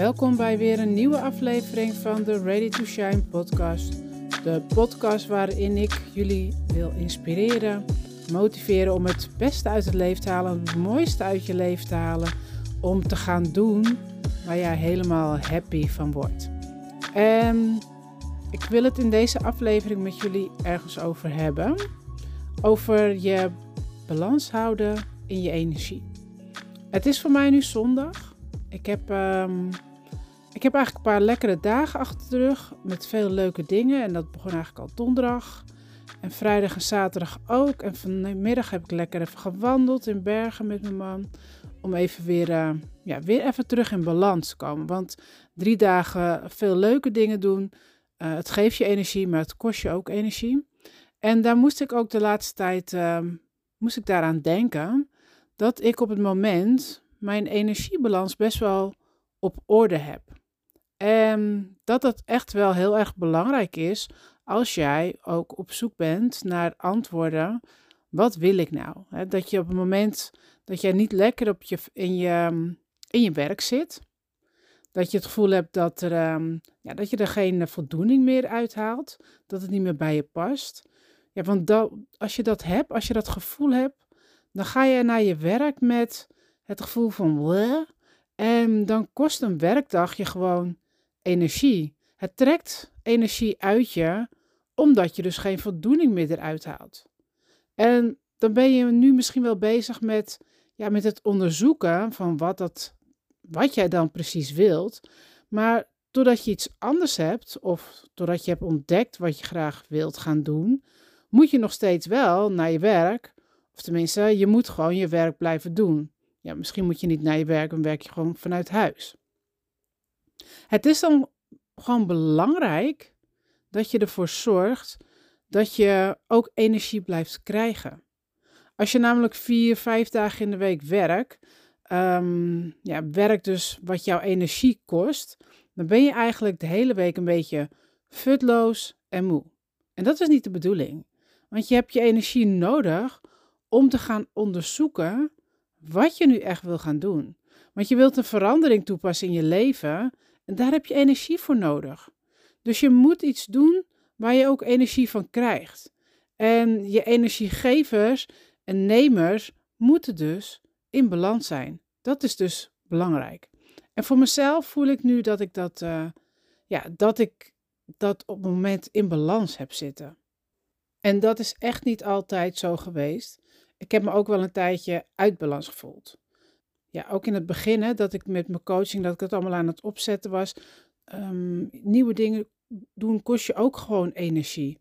Welkom bij weer een nieuwe aflevering van de Ready to Shine podcast. De podcast waarin ik jullie wil inspireren, motiveren om het beste uit het leven te halen, het mooiste uit je leven te halen, om te gaan doen waar jij helemaal happy van wordt. En ik wil het in deze aflevering met jullie ergens over hebben. Over je balans houden in je energie. Het is voor mij nu zondag. Ik heb, ehm, ik heb eigenlijk een paar lekkere dagen achter de rug met veel leuke dingen. En dat begon eigenlijk al donderdag. En vrijdag en zaterdag ook. En vanmiddag heb ik lekker even gewandeld in Bergen met mijn man. Om even weer, uh, ja, weer even terug in balans te komen. Want drie dagen veel leuke dingen doen. Uh, het geeft je energie, maar het kost je ook energie. En daar moest ik ook de laatste tijd uh, moest ik daaraan denken dat ik op het moment mijn energiebalans best wel op orde heb. En dat dat echt wel heel erg belangrijk is als jij ook op zoek bent naar antwoorden. Wat wil ik nou? dat je op het moment dat jij niet lekker op je, in, je, in je werk zit, dat je het gevoel hebt dat, er, ehm, ja, dat je er geen voldoening meer uithaalt, dat het niet meer bij je past. Ja, want dat, als je dat hebt, als je dat gevoel hebt, dan ga je naar je werk met het gevoel van en dan kost een werkdag je gewoon energie. Het trekt energie uit je, omdat je dus geen voldoening meer eruit haalt. En dan ben je nu misschien wel bezig met, ja, met het onderzoeken van wat, dat, wat jij dan precies wilt. Maar doordat je iets anders hebt, of doordat je hebt ontdekt wat je graag wilt gaan doen, moet je nog steeds wel naar je werk. Of tenminste, je moet gewoon je werk blijven doen. Ja, misschien moet je niet naar je werk, dan werk je gewoon vanuit huis. Het is dan gewoon belangrijk dat je ervoor zorgt dat je ook energie blijft krijgen. Als je namelijk vier, vijf dagen in de week werkt, um, ja, werk dus wat jouw energie kost, dan ben je eigenlijk de hele week een beetje futloos en moe. En dat is niet de bedoeling. Want je hebt je energie nodig om te gaan onderzoeken wat je nu echt wil gaan doen. Want je wilt een verandering toepassen in je leven en daar heb je energie voor nodig. Dus je moet iets doen waar je ook energie van krijgt. En je energiegevers en nemers moeten dus in balans zijn. Dat is dus belangrijk. En voor mezelf voel ik nu dat ik dat, uh, ja, dat ik dat op het moment in balans heb zitten. En dat is echt niet altijd zo geweest. Ik heb me ook wel een tijdje uit balans gevoeld. Ja, ook in het begin, dat ik met mijn coaching, dat ik het allemaal aan het opzetten was. Um, nieuwe dingen doen kost je ook gewoon energie.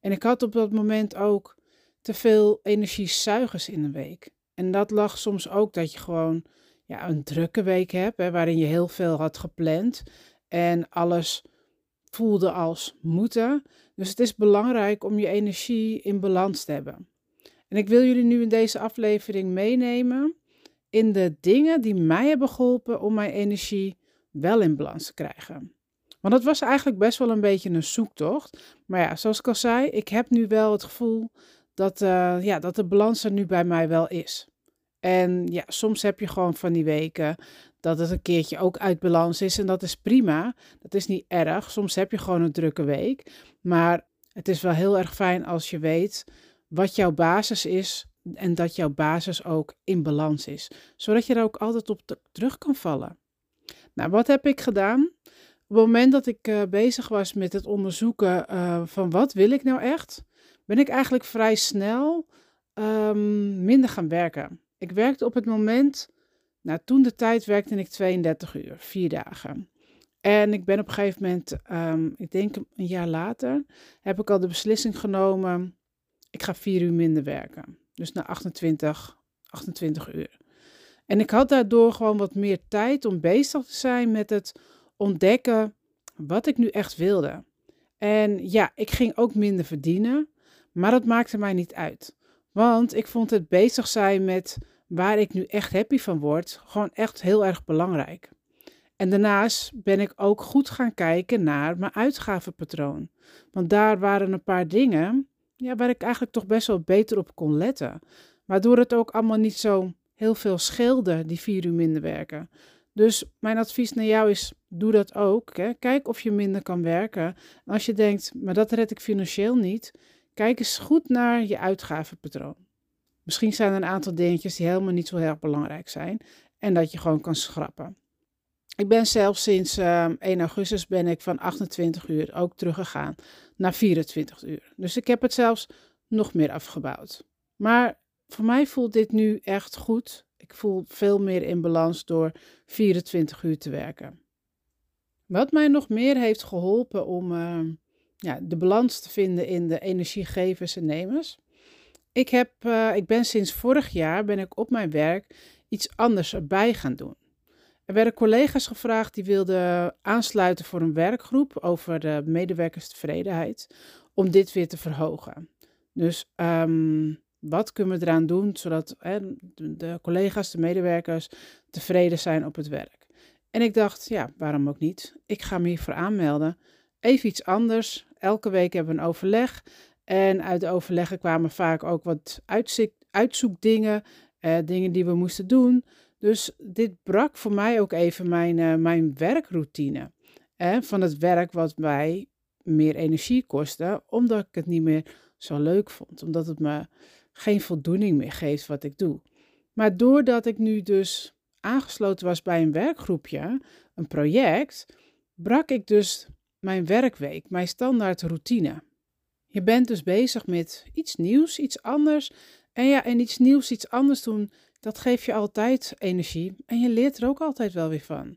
En ik had op dat moment ook te veel energiezuigers in een week. En dat lag soms ook dat je gewoon ja, een drukke week hebt, hè, waarin je heel veel had gepland en alles voelde als moeten. Dus het is belangrijk om je energie in balans te hebben. En ik wil jullie nu in deze aflevering meenemen in de dingen die mij hebben geholpen om mijn energie wel in balans te krijgen. Want het was eigenlijk best wel een beetje een zoektocht. Maar ja, zoals ik al zei, ik heb nu wel het gevoel dat, uh, ja, dat de balans er nu bij mij wel is. En ja, soms heb je gewoon van die weken dat het een keertje ook uit balans is. En dat is prima. Dat is niet erg. Soms heb je gewoon een drukke week. Maar het is wel heel erg fijn als je weet wat jouw basis is. En dat jouw basis ook in balans is. Zodat je er ook altijd op terug kan vallen. Nou, wat heb ik gedaan? Op het moment dat ik uh, bezig was met het onderzoeken uh, van wat wil ik nou echt, ben ik eigenlijk vrij snel um, minder gaan werken. Ik werkte op het moment, nou toen de tijd werkte ik 32 uur, vier dagen. En ik ben op een gegeven moment, um, ik denk een jaar later, heb ik al de beslissing genomen, ik ga vier uur minder werken. Dus naar 28, 28 uur. En ik had daardoor gewoon wat meer tijd om bezig te zijn met het ontdekken wat ik nu echt wilde. En ja, ik ging ook minder verdienen, maar dat maakte mij niet uit. Want ik vond het bezig zijn met waar ik nu echt happy van word, gewoon echt heel erg belangrijk. En daarnaast ben ik ook goed gaan kijken naar mijn uitgavenpatroon. Want daar waren een paar dingen ja, waar ik eigenlijk toch best wel beter op kon letten. Waardoor het ook allemaal niet zo heel veel scheelde, die vier uur minder werken. Dus mijn advies naar jou is: doe dat ook. Hè. Kijk of je minder kan werken. En als je denkt, maar dat red ik financieel niet, kijk eens goed naar je uitgavenpatroon. Misschien zijn er een aantal dingetjes die helemaal niet zo heel belangrijk zijn en dat je gewoon kan schrappen. Ik ben zelf sinds 1 ehm, augustus ben ik van 28 uur ook teruggegaan naar 24 uur. Dus ik heb het zelfs nog meer afgebouwd. Maar voor mij voelt dit nu echt goed. Ik voel veel meer in balans door 24 uur te werken. Wat mij nog meer heeft geholpen om ehm, ja, de balans te vinden in de energiegevers en nemers. Ik, heb, uh, ik ben sinds vorig jaar ben ik op mijn werk iets anders erbij gaan doen. Er werden collega's gevraagd die wilden aansluiten voor een werkgroep over de medewerkerstevredenheid, om dit weer te verhogen. Dus um, wat kunnen we eraan doen zodat de collega's, de medewerkers tevreden zijn op het werk? En ik dacht, ja, waarom ook niet? Ik ga me hiervoor aanmelden. Even iets anders. Elke week hebben we een overleg. En uit de overleggen kwamen vaak ook wat uitzoekdingen, eh, dingen die we moesten doen. Dus dit brak voor mij ook even mijn, uh, mijn werkroutine. Eh, van het werk wat mij meer energie kostte, omdat ik het niet meer zo leuk vond. Omdat het me geen voldoening meer geeft wat ik doe. Maar doordat ik nu dus aangesloten was bij een werkgroepje, een project, brak ik dus mijn werkweek, mijn standaard routine. Je bent dus bezig met iets nieuws, iets anders. En ja, en iets nieuws, iets anders doen, dat geeft je altijd energie. En je leert er ook altijd wel weer van.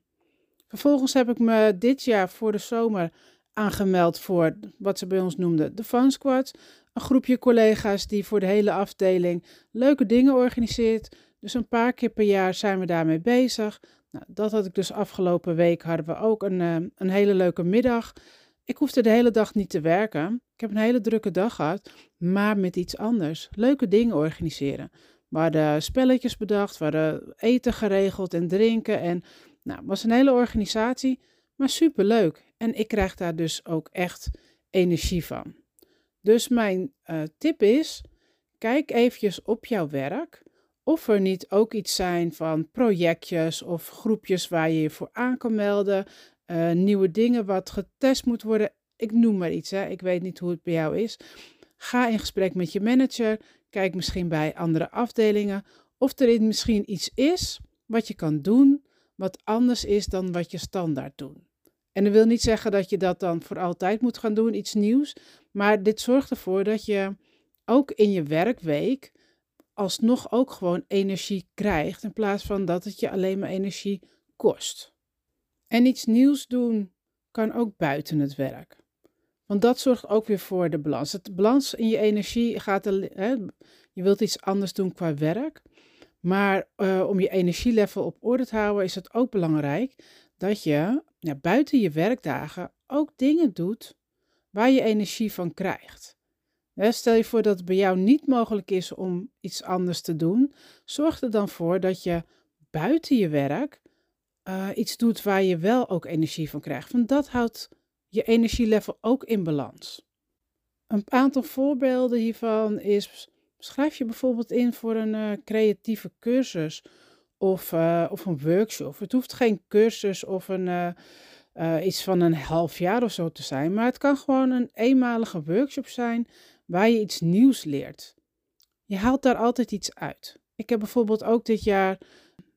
Vervolgens heb ik me dit jaar voor de zomer aangemeld voor wat ze bij ons noemden de Fun Squad. Een groepje collega's die voor de hele afdeling leuke dingen organiseert. Dus een paar keer per jaar zijn we daarmee bezig. Nou, dat had ik dus afgelopen week. Hadden we ook een, eh, een hele leuke middag. Ik hoefde de hele dag niet te werken. Ik heb een hele drukke dag gehad, maar met iets anders. Leuke dingen organiseren. We spelletjes bedacht, we eten geregeld en drinken. En nou, was een hele organisatie, maar superleuk. En ik krijg daar dus ook echt energie van. Dus mijn uh, tip is, kijk eventjes op jouw werk of er niet ook iets zijn van projectjes of groepjes waar je je voor aan kan melden, uh, nieuwe dingen wat getest moet worden. Ik noem maar iets, hè. ik weet niet hoe het bij jou is. Ga in gesprek met je manager, kijk misschien bij andere afdelingen of er misschien iets is wat je kan doen wat anders is dan wat je standaard doet. En dat wil niet zeggen dat je dat dan voor altijd moet gaan doen, iets nieuws. Maar dit zorgt ervoor dat je ook in je werkweek alsnog ook gewoon energie krijgt. In plaats van dat het je alleen maar energie kost. En iets nieuws doen kan ook buiten het werk. Want dat zorgt ook weer voor de balans. Het balans in je energie gaat. Hè, je wilt iets anders doen qua werk. Maar uh, om je energielevel op orde te houden, is het ook belangrijk dat je buiten je werkdagen ook dingen doet waar je energie van krijgt. Stel je voor dat het bij jou niet mogelijk is om iets anders te doen. Zorg er dan voor dat je buiten je werk uh, iets doet waar je wel ook energie van krijgt. Want dat houdt je energielevel ook in balans. Een aantal voorbeelden hiervan is: schrijf je bijvoorbeeld in voor een uh, creatieve cursus of, uh, of een workshop. Het hoeft geen cursus of een, iets van een half jaar of zo te zijn, maar het kan gewoon een eenmalige workshop zijn waar je iets nieuws leert. Je haalt daar altijd iets uit. Ik heb bijvoorbeeld ook dit jaar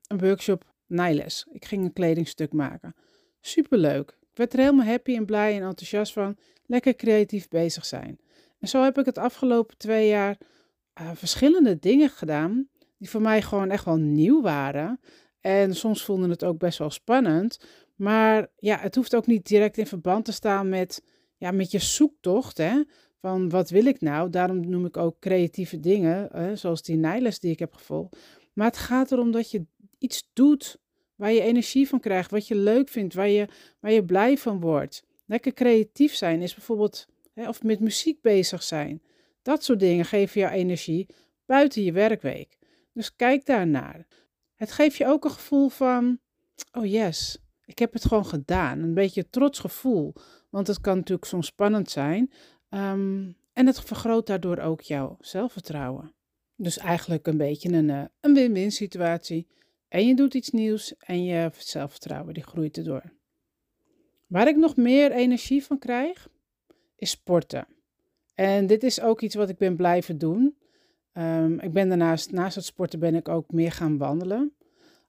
een workshop naailes. Ik ging een kledingstuk maken. Superleuk. Ik werd er helemaal happy en blij en enthousiast van. Lekker creatief bezig zijn. En zo heb ik het afgelopen twee jaar uh, verschillende dingen gedaan. Die voor mij gewoon echt wel nieuw waren. En soms voelde het ook best wel spannend. Maar ja, het hoeft ook niet direct in verband te staan met, ja, met je zoektocht. Hè? Van wat wil ik nou? Daarom noem ik ook creatieve dingen, hè? zoals die nijles die ik heb gevolgd. Maar het gaat erom dat je iets doet waar je energie van krijgt, wat je leuk vindt, waar je, waar je blij van wordt. Lekker creatief zijn is bijvoorbeeld, hè, of met muziek bezig zijn. Dat soort dingen geven jou energie buiten je werkweek. Dus kijk daarnaar. Het geeft je ook een gevoel van, oh yes, ik heb het gewoon gedaan. Een beetje trots gevoel. Want het kan natuurlijk soms spannend zijn. Um, en het vergroot daardoor ook jouw zelfvertrouwen. Dus eigenlijk een beetje een, een win-win situatie. En je doet iets nieuws en je zelfvertrouwen die groeit erdoor. Waar ik nog meer energie van krijg, is sporten. En dit is ook iets wat ik ben blijven doen. Um, ik ben daarnaast, naast het sporten ben ik ook meer gaan wandelen.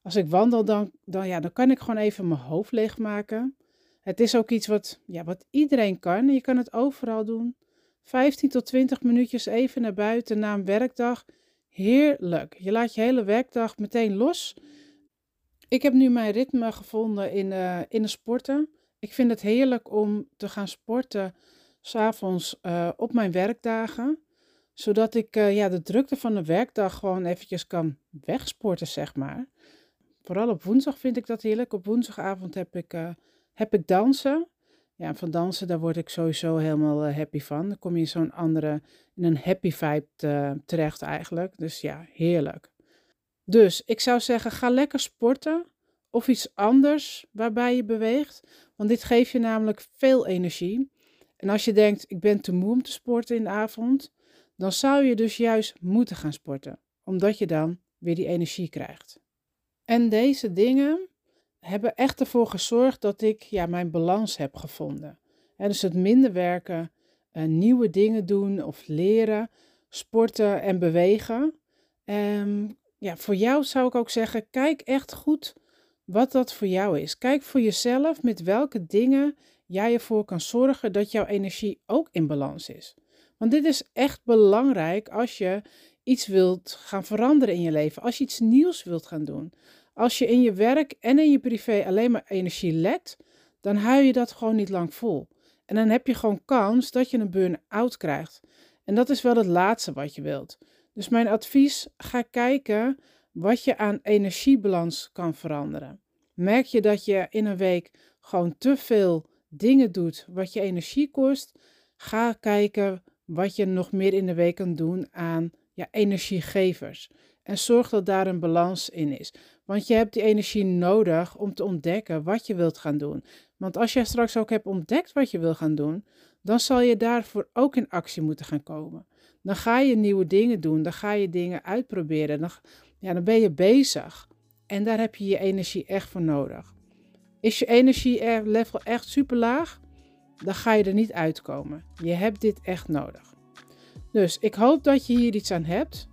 Als ik wandel, dan, dan, ja, dan kan ik gewoon even mijn hoofd leegmaken. Het is ook iets wat, ja, wat iedereen kan. Je kan het overal doen. 15 tot 20 minuutjes even naar buiten na een werkdag. Heerlijk. Je laat je hele werkdag meteen los. Ik heb nu mijn ritme gevonden in, uh, in de sporten. Ik vind het heerlijk om te gaan sporten s'avonds uh, op mijn werkdagen. Zodat ik uh, ja, de drukte van de werkdag gewoon eventjes kan wegsporten, zeg maar. Vooral op woensdag vind ik dat heerlijk. Op woensdagavond heb ik, heb ik dansen. Ja, van dansen, daar word ik sowieso helemaal happy van. Dan kom je in zo'n andere, in een happy vibe te, terecht eigenlijk. Dus ja, heerlijk. Dus ik zou zeggen, ga lekker sporten of iets anders waarbij je beweegt. Want dit geeft je namelijk veel energie. En als je denkt, ik ben te moe om te sporten in de avond, dan zou je dus juist moeten gaan sporten, omdat je dan weer die energie krijgt. En deze dingen hebben echt ervoor gezorgd dat ik ja, mijn balans heb gevonden. En dus het minder werken, uh, nieuwe dingen doen of leren, sporten en bewegen. Um, ja, voor jou zou ik ook zeggen, kijk echt goed wat dat voor jou is. Kijk voor jezelf met welke dingen jij ervoor kan zorgen dat jouw energie ook in balans is. Want dit is echt belangrijk als je iets wilt gaan veranderen in je leven, als je iets nieuws wilt gaan doen. Als je in je werk en in je privé alleen maar energie lekt, dan hou je dat gewoon niet lang vol. En dan heb je gewoon kans dat je een burn-out krijgt. En dat is wel het laatste wat je wilt. Dus mijn advies, ga kijken wat je aan energiebalans kan veranderen. Merk je dat je in een week gewoon te veel dingen doet wat je energie kost, ga kijken wat je nog meer in de week kan doen aan ja, energiegevers. En zorg dat daar een balans in is. Want je hebt die energie nodig om te ontdekken wat je wilt gaan doen. Want als jij straks ook hebt ontdekt wat je wil gaan doen, dan zal je daarvoor ook in actie moeten gaan komen. Dan ga je nieuwe dingen doen, dan ga je dingen uitproberen, dan, ja, dan ben je bezig. En daar heb je je energie echt voor nodig. Is je energielevel echt super laag? Dan ga je er niet uitkomen. Je hebt dit echt nodig. Dus ik hoop dat je hier iets aan hebt.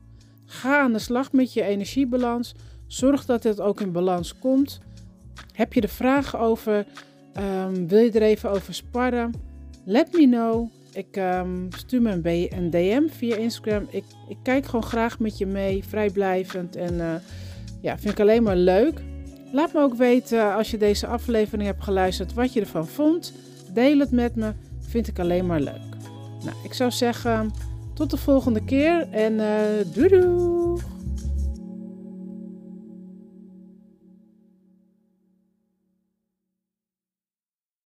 Ga aan de slag met je energiebalans. Zorg dat het ook in balans komt. Heb je er vragen over? Um, wil je er even over sparren? Let me know. Ik um, stuur me een, DM via Instagram. Ik, ik, kijk gewoon graag met je mee, vrijblijvend. En uh, ja, vind ik alleen maar leuk. Laat me ook weten als je deze aflevering hebt geluisterd wat je ervan vond. Deel het met me, vind ik alleen maar leuk. Nou, ik zou zeggen tot de volgende keer en uh, doei doei!